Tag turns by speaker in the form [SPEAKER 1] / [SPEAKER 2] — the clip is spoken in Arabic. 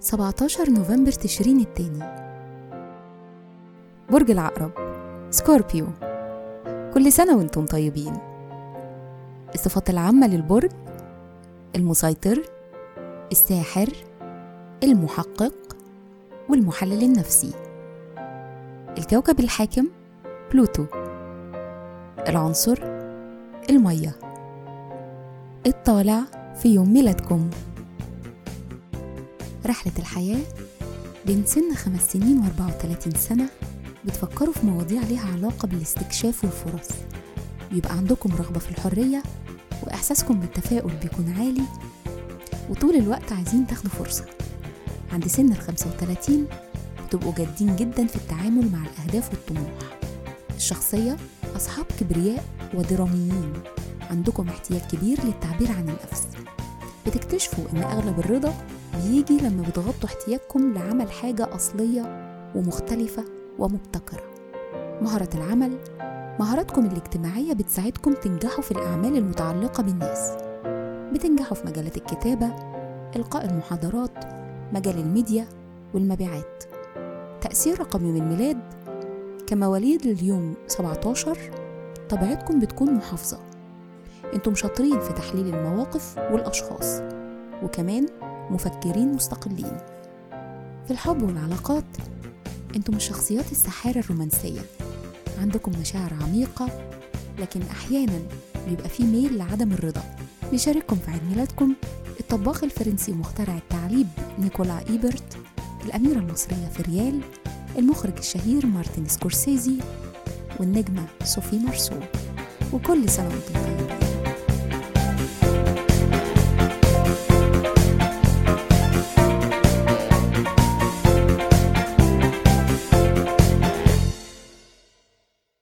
[SPEAKER 1] 17 نوفمبر تشرين التاني. برج العقرب Scorpio. كل سنة وأنتم طيبين. الصفات العامة للبرج المسيطر الساحر المحقق والمحلل النفسي. الكوكب الحاكم بلوتو. العنصر المية. الطالع في يوم ميلادكم. رحلة الحياة بين سن خمس سنين وأربعة وتلاتين سنة بتفكروا في مواضيع ليها علاقة بالاستكشاف والفرص. بيبقى عندكم رغبة في الحرية وإحساسكم بالتفاؤل بيكون عالي وطول الوقت عايزين تاخدوا فرصة. عند سن الخمسة وتلاتين بتبقوا جادين جدا في التعامل مع الأهداف والطموح. الشخصية أصحاب كبرياء ودراميين. عندكم احتياج كبير للتعبير عن النفس. بتكتشفوا إن أغلب الرضا بيجي لما بتغطوا احتياجكم لعمل حاجة أصلية ومختلفة ومبتكرة. مهارة العمل مهاراتكم الاجتماعية بتساعدكم تنجحوا في الأعمال المتعلقة بالناس. بتنجحوا في مجالات الكتابة إلقاء المحاضرات مجال الميديا والمبيعات. تأثير رقم يوم الميلاد كمواليد اليوم 17 طبيعتكم بتكون محافظة. أنتم شاطرين في تحليل المواقف والأشخاص وكمان مفكرين مستقلين. في الحب والعلاقات أنتم الشخصيات السحارة الرومانسية. عندكم مشاعر عميقة لكن أحيانا بيبقى في ميل لعدم الرضا. بيشارككم في عيد ميلادكم الطباخ الفرنسي ومخترع التعليب نيكولا إيبرت الأميرة المصرية فريال المخرج الشهير مارتن سكورسيزي والنجمة صوفي مارسو وكل سنة وأنتم طيبين.